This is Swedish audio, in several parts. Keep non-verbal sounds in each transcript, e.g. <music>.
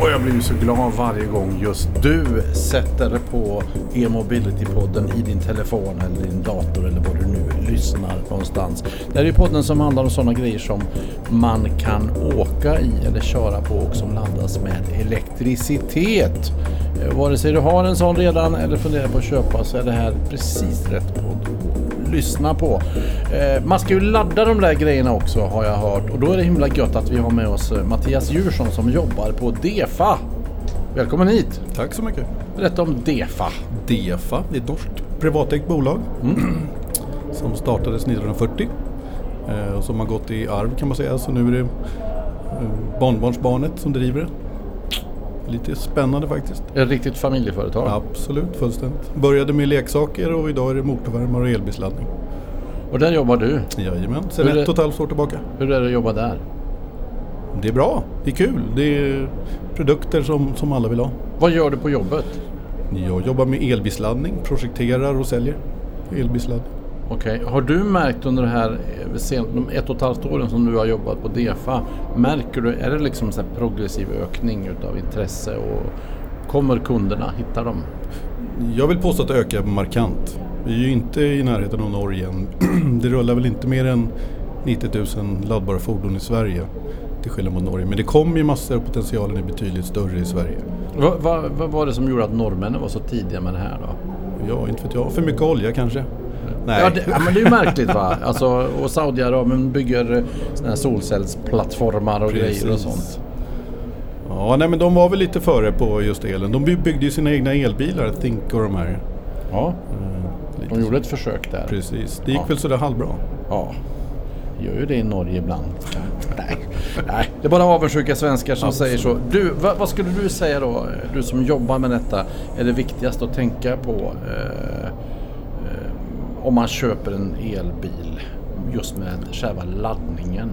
Och jag blir ju så glad varje gång just du sätter på e-mobility-podden i din telefon eller din dator eller var du nu lyssnar någonstans. Det här är ju podden som handlar om sådana grejer som man kan åka i eller köra på och som laddas med elektricitet. Eh, vare sig du har en sån redan eller funderar på att köpa så är det här precis rätt podd att lyssna på. Eh, Man ska ju ladda de där grejerna också har jag hört och då är det himla gött att vi har med oss eh, Mattias Djursson som jobbar på DEFA. Välkommen hit! Tack så mycket. Berätta om DEFA. DEFA det är ett norskt privatägt bolag <clears throat> som startades 1940 eh, och som har gått i arv kan man säga. Så nu är det barnbarnsbarnet som driver det. Lite spännande faktiskt. Ett riktigt familjeföretag. Absolut, fullständigt. Började med leksaker och idag är det motorvärmare och elbilsladdning. Och där jobbar du. Jajamän, Hur är- ett och ett halvt år tillbaka. Hur är det att jobba där? Det är bra, det är kul. Det är produkter som, som alla vill ha. Vad gör du på jobbet? Jag jobbar med elbilsladdning, projekterar och säljer elbilsladdning. Okej, har du märkt under det här eh, de ett och ett halvt åren som du har jobbat på DEFA, märker du, är det liksom så här progressiv ökning utav intresse och kommer kunderna, hittar de? Jag vill påstå att det ökar markant. Vi är ju inte i närheten av Norge än. <clears throat> Det rullar väl inte mer än 90 000 laddbara fordon i Sverige. Till skillnad mot Norge. Men det kommer ju massor och potentialen är betydligt större i Sverige. Vad, vad, vad var det som gjorde att norrmännen var så tidiga med det här då? Ja, inte vet jag. För mycket olja kanske? Nej. Ja, det, ja men det är ju märkligt va? Alltså, och Saudiarabien bygger eh, såna här solcellsplattformar och grejer och Precis. sånt. Ja, nej men de var väl lite före på just elen. De by- byggde ju sina egna elbilar, Think och de här. Ja, lite de gjorde ett försök där. Precis. Det gick Ja. väl sådär halvbra. Ja, gör ju det i Norge ibland. Nej, nej det är bara avundsjuka svenskar som säger så. Du, vad, vad skulle du säga då, du som jobbar med detta, är det viktigaste att tänka på eh, om man köper en elbil just med själva laddningen?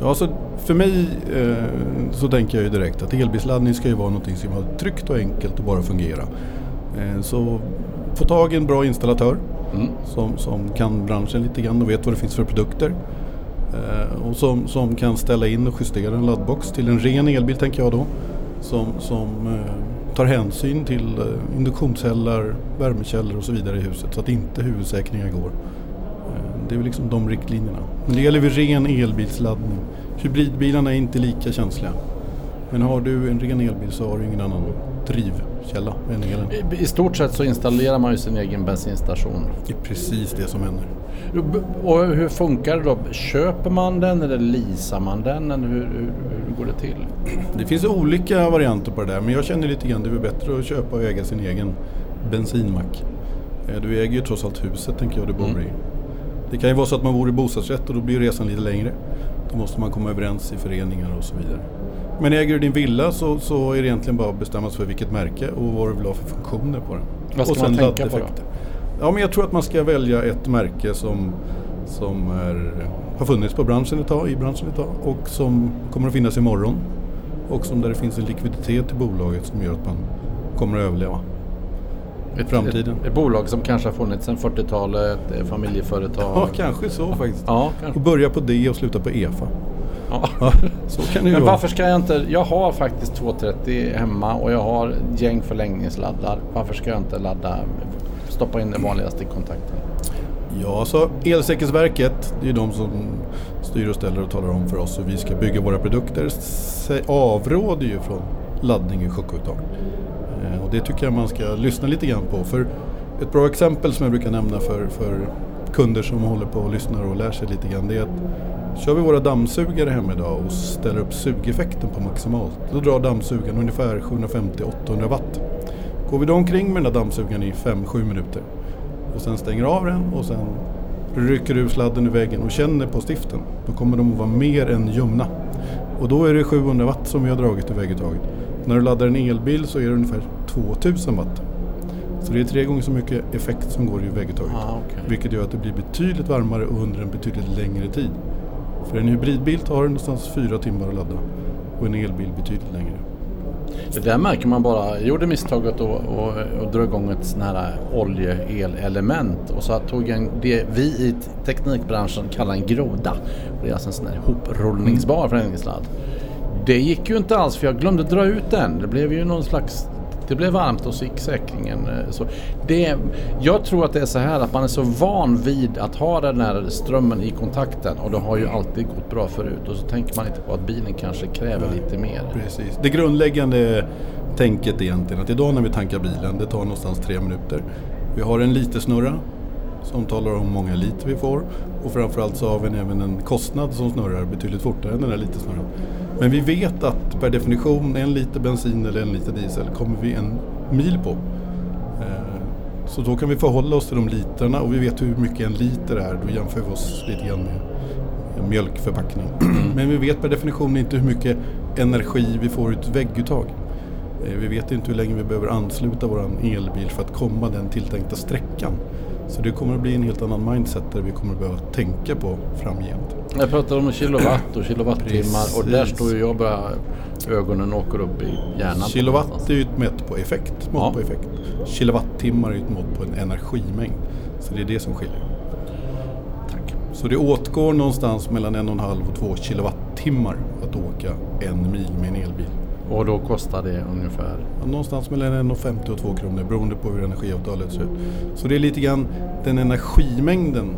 Ja, alltså för mig eh, så tänker jag ju direkt att elbilsladdning ska ju vara någonting som är tryggt och enkelt och bara fungera. Eh, så få tag i en bra installatör Mm. som, som kan branschen lite grann och vet vad det finns för produkter. Eh, och som, som kan ställa in och justera en laddbox till en ren elbil tänker jag då. Som, som eh, tar hänsyn till eh, induktionshällar, värmekällor och så vidare i huset så att inte huvudsäkringar går. Eh, det är väl liksom de riktlinjerna. Men det gäller vid ren elbilsladdning. Hybridbilarna är inte lika känsliga. Men har du en ren elbil så har du ingen annan drivkälla än elen. I, I stort sett så installerar man ju sin egen bensinstation. Det är precis det som händer. Och hur funkar det då? Köper man den eller leasar man den? Eller hur, hur, hur går det till? Det finns olika varianter på det där men jag känner lite grann det är bättre att köpa och äga sin egen bensinmack. Eh, Du äger ju trots allt huset tänker jag du bor Mm. i. Det kan ju vara så att man bor i bostadsrätt och då blir resan lite längre. Då måste man komma överens i föreningar och så vidare. Men äger du din villa så, så är det egentligen bara att bestämma sig för vilket märke och vad du vill ha för funktioner på den. Vad ska och sen man tänka på då? Ja men jag tror att man ska välja ett märke som, som är, har funnits på branschen ett tag, i branschen ett tag och som kommer att finnas imorgon. Och som där det finns en likviditet i bolaget som gör att man kommer att överleva. Ett, Framtiden. Ett, ett bolag som kanske har funnits sedan 40-talet, ett familjeföretag. Ja, kanske så faktiskt. Ja, kanske. Och börja på D och sluta på EFA. Ja. Så kan det ju Men vara. varför ska jag inte... Jag har faktiskt 230 hemma och jag har gäng förlängningsladdar. Varför ska jag inte ladda, stoppa in den vanligaste kontakten? Ja, så Elsäkerhetsverket, det är de som styr och ställer och talar om för oss hur vi ska bygga våra produkter. Avråder ju från laddning i chockuttag. Eh, Och det tycker jag man ska lyssna lite grann på. För ett bra exempel som jag brukar nämna för, för kunder som håller på och lyssnar och lär sig lite grann det är att kör vi våra dammsugare hemma idag och ställer upp sugeffekten på maximalt. Då drar dammsugaren ungefär 750-800 watt. Går vi då omkring med den där dammsugaren i 5-7 minuter och sen stänger av den och sen rycker ur sladden ur väggen och känner på stiften. Då kommer de att vara mer än ljumna. Och då är det 700 watt som vi har dragit ur vägguttaget. När du laddar en elbil så är det ungefär 2000 watt. Så det är tre gånger så mycket effekt som går i vägguttaget. Ah, okej. Vilket gör att det blir betydligt varmare och under en betydligt längre tid. För en hybridbil tar det någonstans fyra timmar att ladda och en elbil betydligt längre. Det där märker man bara. Jag gjorde misstaget att och, och dra igång ett sån här oljeelelement och så tog en, det vi i teknikbranschen kallar en groda. Det är alltså en sån här hoprullningsbar förlängningssladd. det gick ju inte alls för jag glömde dra ut den. Det blev ju någon slags det blev varmt gick säkringen. eh, Så det, jag tror att det är så här att man är så van vid att ha den här strömmen i kontakten och det har ju alltid gått bra förut och så tänker man inte på att bilen kanske kräver lite mer. Precis. Det grundläggande tänket egentligen att idag när vi tankar bilen, det tar någonstans tre minuter. Vi har en litersnurra som talar om hur många liter vi får och framförallt så har vi även en kostnad som snurrar betydligt fortare än den där litersnurran. Men vi vet att per definition en liter bensin eller en liter diesel kommer vi en mil på. Eh, så då kan vi förhålla oss till de literna och vi vet hur mycket en liter är. Då jämför vi oss lite grann med en mjölkförpackning. <clears throat> Men vi vet per definition inte hur mycket energi vi får ut vägguttag. Eh, vi vet inte hur länge vi behöver ansluta vår elbil för att komma den tilltänkta sträckan. Så det kommer att bli en helt annan mindset där vi kommer att behöva tänka på framgent. Jag pratar om kilowatt och kilowattimmar och där står ju jag bara ögonen åker upp i hjärnan. Kilowatt är ju ett mätt på effekt. Mått Ja. på effekt. Kilowattimmar är ju ett mått på en energimängd. Så det är det som skiljer. Tack. Så det åtgår någonstans mellan en och en halv och två kilowattimmar att åka en mil med en elbil. Och då kostar det ungefär Någonstans mellan 1,50 och 2 kronor beroende på hur energiavtalet ser ut. Så det är lite grann den energimängden.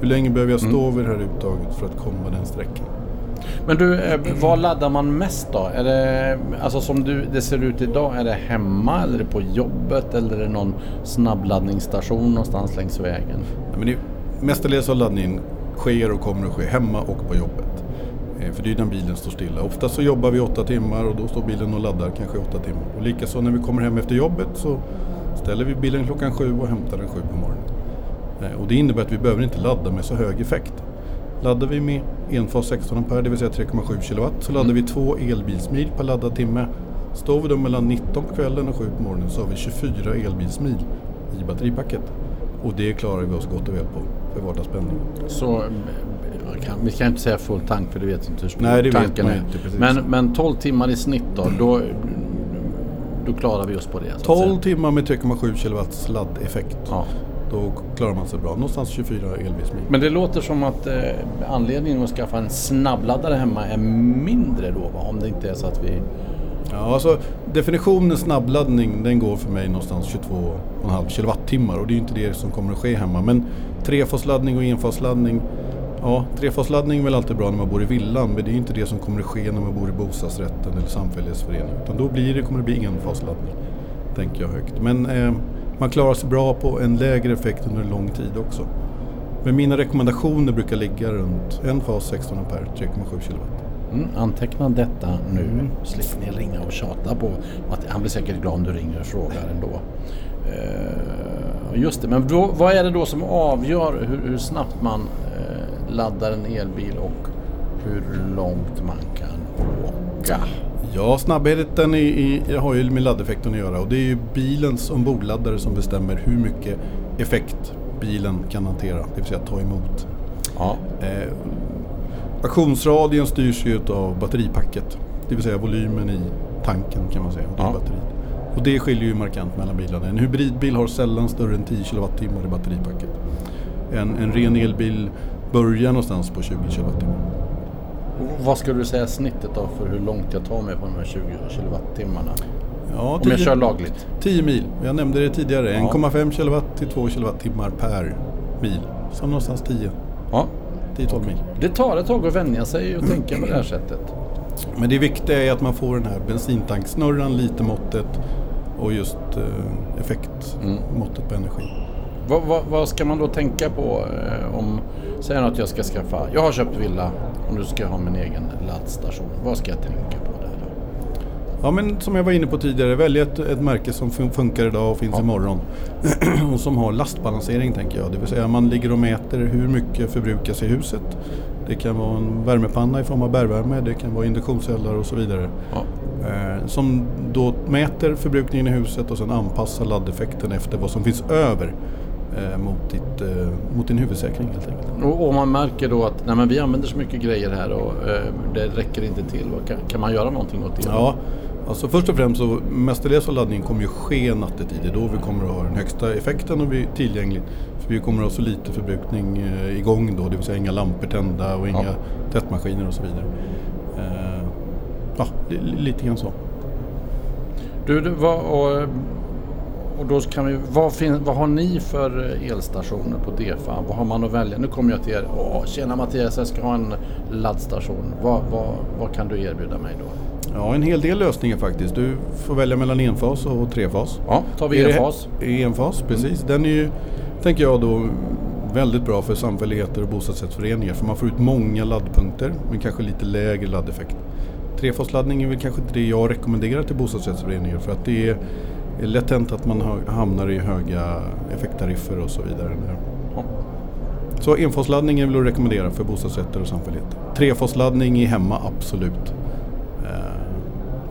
Hur länge behöver jag stå vid det här uttaget för att komma den sträckan? Men du, eh, var laddar man mest då? Är det, alltså som du, det ser ut idag, är det hemma eller är det på jobbet eller är det någon snabbladdningsstation någonstans längs vägen? Ja, men det, mestadels av laddningen sker och kommer att ske hemma och på jobbet. Eh, För det är ju när bilen står stilla. Ofta så jobbar vi åtta timmar och då står bilen och laddar kanske åtta timmar. Och likaså när vi kommer hem efter jobbet så ställer vi bilen klockan sju och hämtar den sju på morgonen. Eh, Och det innebär att vi behöver inte ladda med så hög effekt. Laddar vi med enfas 16 ampere, det vill säga 3,7 kilowatt, så laddar vi två elbilsmil per laddad timme. Står vi då mellan 19 på kvällen och 7 på morgonen så har vi 24 elbilsmil i batteripacket. Och det klarar vi oss gott och väl på för vardagspendling. Så eh, kan, vi kan inte säga full tank för det vet inte hur stor Nej, det vet tanken man är. inte, precis. Men, men 12 timmar i snitt då, då, då klarar vi oss på det. så att 12 säga. timmar med 3,7 kilowatts laddeffekt. Ja. Då klarar man sig bra. Någonstans 24 elbilsmil. Men det låter som att eh, anledningen att skaffa en snabbladdare hemma är mindre då va? Om det inte är så att vi... Ja, alltså, definitionen snabbladdning den går för mig någonstans 22,5 kilowattimmar och det är ju inte det som kommer att ske hemma. Men trefasladdning och enfasladdning Ja, trefasladdning är väl alltid bra när man bor i villan men det är ju inte det som kommer att ske när man bor i bostadsrätten eller samfällighetsförening. Utan då blir det, kommer det bli enfasladdning, tänker jag högt. Men eh, man klarar sig bra på en lägre effekt under en lång tid också. Men mina rekommendationer brukar ligga runt en fas 16 ampere, 3,7 kilowatt. Mm, anteckna detta nu. Slipper ni ringa och tjata på att han blir säkert glad om du ringer och frågar ändå. Eh, just det, men då, vad är det då som avgör hur, hur snabbt man eh, laddar en elbil och hur långt man kan åka? Ja, snabbheten i, i, har ju med laddeffekten att göra och det är ju bilens ombordladdare som bestämmer hur mycket effekt bilen kan hantera, det vill säga ta emot. Ja, Eh, aktionsradien styrs ju av batteripacket, det vill säga volymen i tanken kan man säga, Ja. batteriet. Och det skiljer ju markant mellan bilarna. En hybridbil har sällan större än 10 kWh i batteripacket. En, en ren elbil börjar någonstans på 20 kWh. Vad skulle du säga snittet då för hur långt jag tar mig på de här 20 kilowattimmarna? Ja, Om jag kör lagligt? 10 mil, jag nämnde det tidigare. Ja. 1,5 kilowatt till 2 kilowattimmar per mil. Så någonstans 10, Ja, 10-12 mil. det tar ett tag att vänja sig och tänka på det här sättet. Men det viktiga är att man får den här bensintanksnurran, litermåttet och just eh, effektmåttet på energi. Vad, vad, vad ska man då tänka på eh, om, säg att jag ska skaffa, jag har köpt villa och nu ska jag ha min egen laddstation. Vad ska jag tänka på där? Ja men som jag var inne på tidigare, välj ett, ett märke som fun- funkar idag och finns Ja. imorgon. <clears throat> och som har lastbalansering tänker jag. Det vill säga man ligger och mäter hur mycket förbrukas i huset. Det kan vara en värmepanna i form av bergvärme, det kan vara induktionsceller och så vidare. Ja. Eh, som då mäter förbrukningen i huset och sen anpassar laddeffekten efter vad som finns över eh, mot, ditt, eh, mot din huvudsäkring helt enkelt. Och, och man märker då att nej, men vi använder så mycket grejer här och eh, det räcker inte till. Kan, kan man göra någonting åt det? Ja, alltså först och främst så mestadels av laddningen kommer ju ske nattetid. Det är då vi kommer att ha den högsta effekten och bli tillgängligt. För vi kommer att ha så lite förbrukning eh, igång då, det vill säga inga lampor tända och inga Ja. tvättmaskiner och så vidare. Eh, Ja, li- lite grann så. Du, du vad, och, och då kan vi, vad, fin, vad har ni för elstationer på DEFA? Vad har man att välja? Nu kommer jag till er. Åh, tjena Mattias, jag ska ha en laddstation. Vad, vad, vad kan du erbjuda mig då? Ja, en hel del lösningar faktiskt. Du får välja mellan enfas och trefas. Ja, tar vi elfas. Enfas, precis. Den är ju, tänker jag då, väldigt bra för samfälligheter och bostadsrättsföreningar för man får ut många laddpunkter men kanske lite lägre laddeffekt. Trefasladdning är väl kanske inte det jag rekommenderar till bostadsrättsföreningar för att det är lätt hänt att man ha- hamnar i höga effekttariffer och så vidare. Ja. Så enfasladdning är väl att rekommendera för bostadsrätter och samfälligheter. Trefasladdning i hemma, absolut.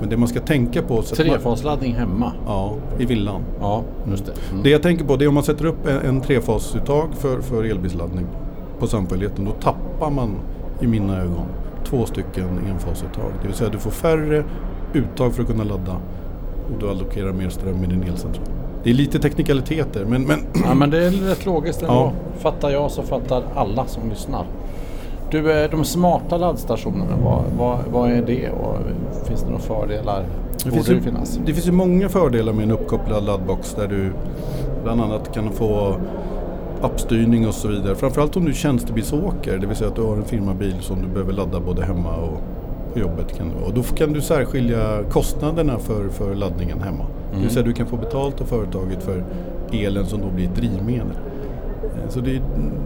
Men det man ska tänka på... Trefasladdning hemma. Ja, i villan. Ja, just det. Mm. Det jag tänker på det är om man sätter upp en, en trefasuttag för, för elbilsladdning på samfälligheten. Då tappar man i mina ögon två stycken enfasuttag. Det vill säga du får färre uttag för att kunna ladda och du allokerar mer ström i din elcentral. Det är lite teknikaliteter men, men Ja, men det är rätt logiskt ändå. Ja. Fattar jag så fattar alla som lyssnar. Du, eh, de smarta laddstationerna, vad, vad, vad är det och finns det några fördelar? det finns, ju, finnas? det finns ju många fördelar med en uppkopplad laddbox där du bland annat kan få appstyrning och så vidare. Framförallt om du är tjänstebilsåkare, det vill säga att du har en firmabil som du behöver ladda både hemma och på jobbet. Kan du, och då kan du särskilja kostnaderna för, för laddningen hemma. Det vill säga du kan få betalt av företaget för elen som då blir drivmedel. Eh, Så det,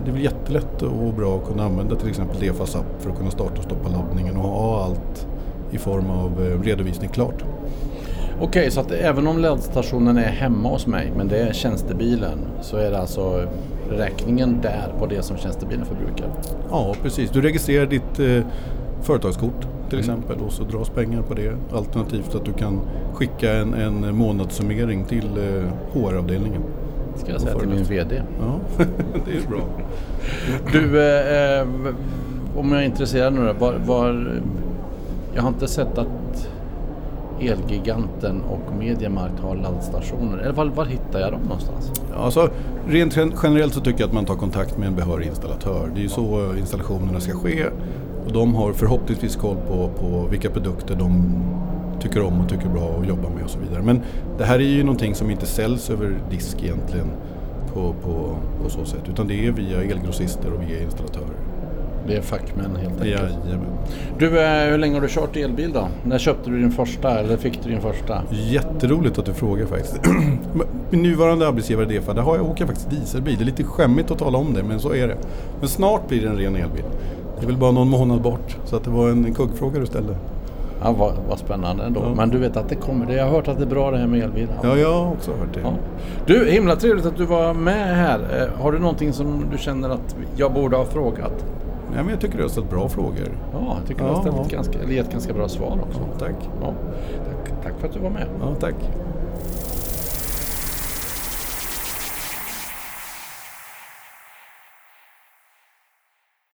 det väl jättelätt och bra att kunna använda till exempel Defas app för att kunna starta och stoppa laddningen och ha allt i form av eh, redovisning klart. Okej, så att även om laddstationen är hemma hos mig men det är tjänstebilen så är det alltså räkningen där på det som tjänstebilen förbrukar? Ja, precis. Du registrerar ditt eh, företagskort till exempel och så dras pengar på det. Alternativt att du kan skicka en, en månadssummering till eh, HR-avdelningen. Ska jag säga till min. VD. Ja, <laughs> det är bra. Du, eh, eh, om jag är intresserad nu då, var, var, jag har inte sett att Elgiganten och Mediamarkt har laddstationer. Eller var, var hittar jag dem någonstans? Ja, Alltså, rent generellt så tycker jag att man tar kontakt med en behörig installatör. Det är ju så eh, installationerna ska ske. Och de har förhoppningsvis koll på, på vilka produkter de tycker om och tycker bra att jobba med och så vidare. Men det här är ju någonting som inte säljs över disk egentligen på, på, på så sätt. Utan det är via elgrossister och via installatörer. Det är fackmän helt enkelt. Jajamän. Du, eh, hur länge har du kört elbil då? När köpte du din första eller fick du din första? Jätteroligt att du frågar faktiskt. <clears throat> Min nuvarande arbetsgivare DEFA, där har jag, åker jag faktiskt dieselbil. Det är lite skämmigt att tala om det, men så är det. Men snart blir det en ren elbil. Det är väl bara någon månad bort. Så att det var en kuggfråga du ställde. Ja, vad, vad spännande ändå. Ja. Men du vet att det kommer. Jag har hört att det är bra det här med elbil. Ja, jag har också hört det. Ja. Du, himla trevligt att du var med här. Eh, Har du någonting som du känner att jag borde ha frågat? Ja, men jag tycker du har ställt bra frågor. Ja, jag tycker du Ja, har ställt ja. ganska, eller gett ganska bra svar också. Tack. Ja. Tack, tack för att du var med. Ja, tack.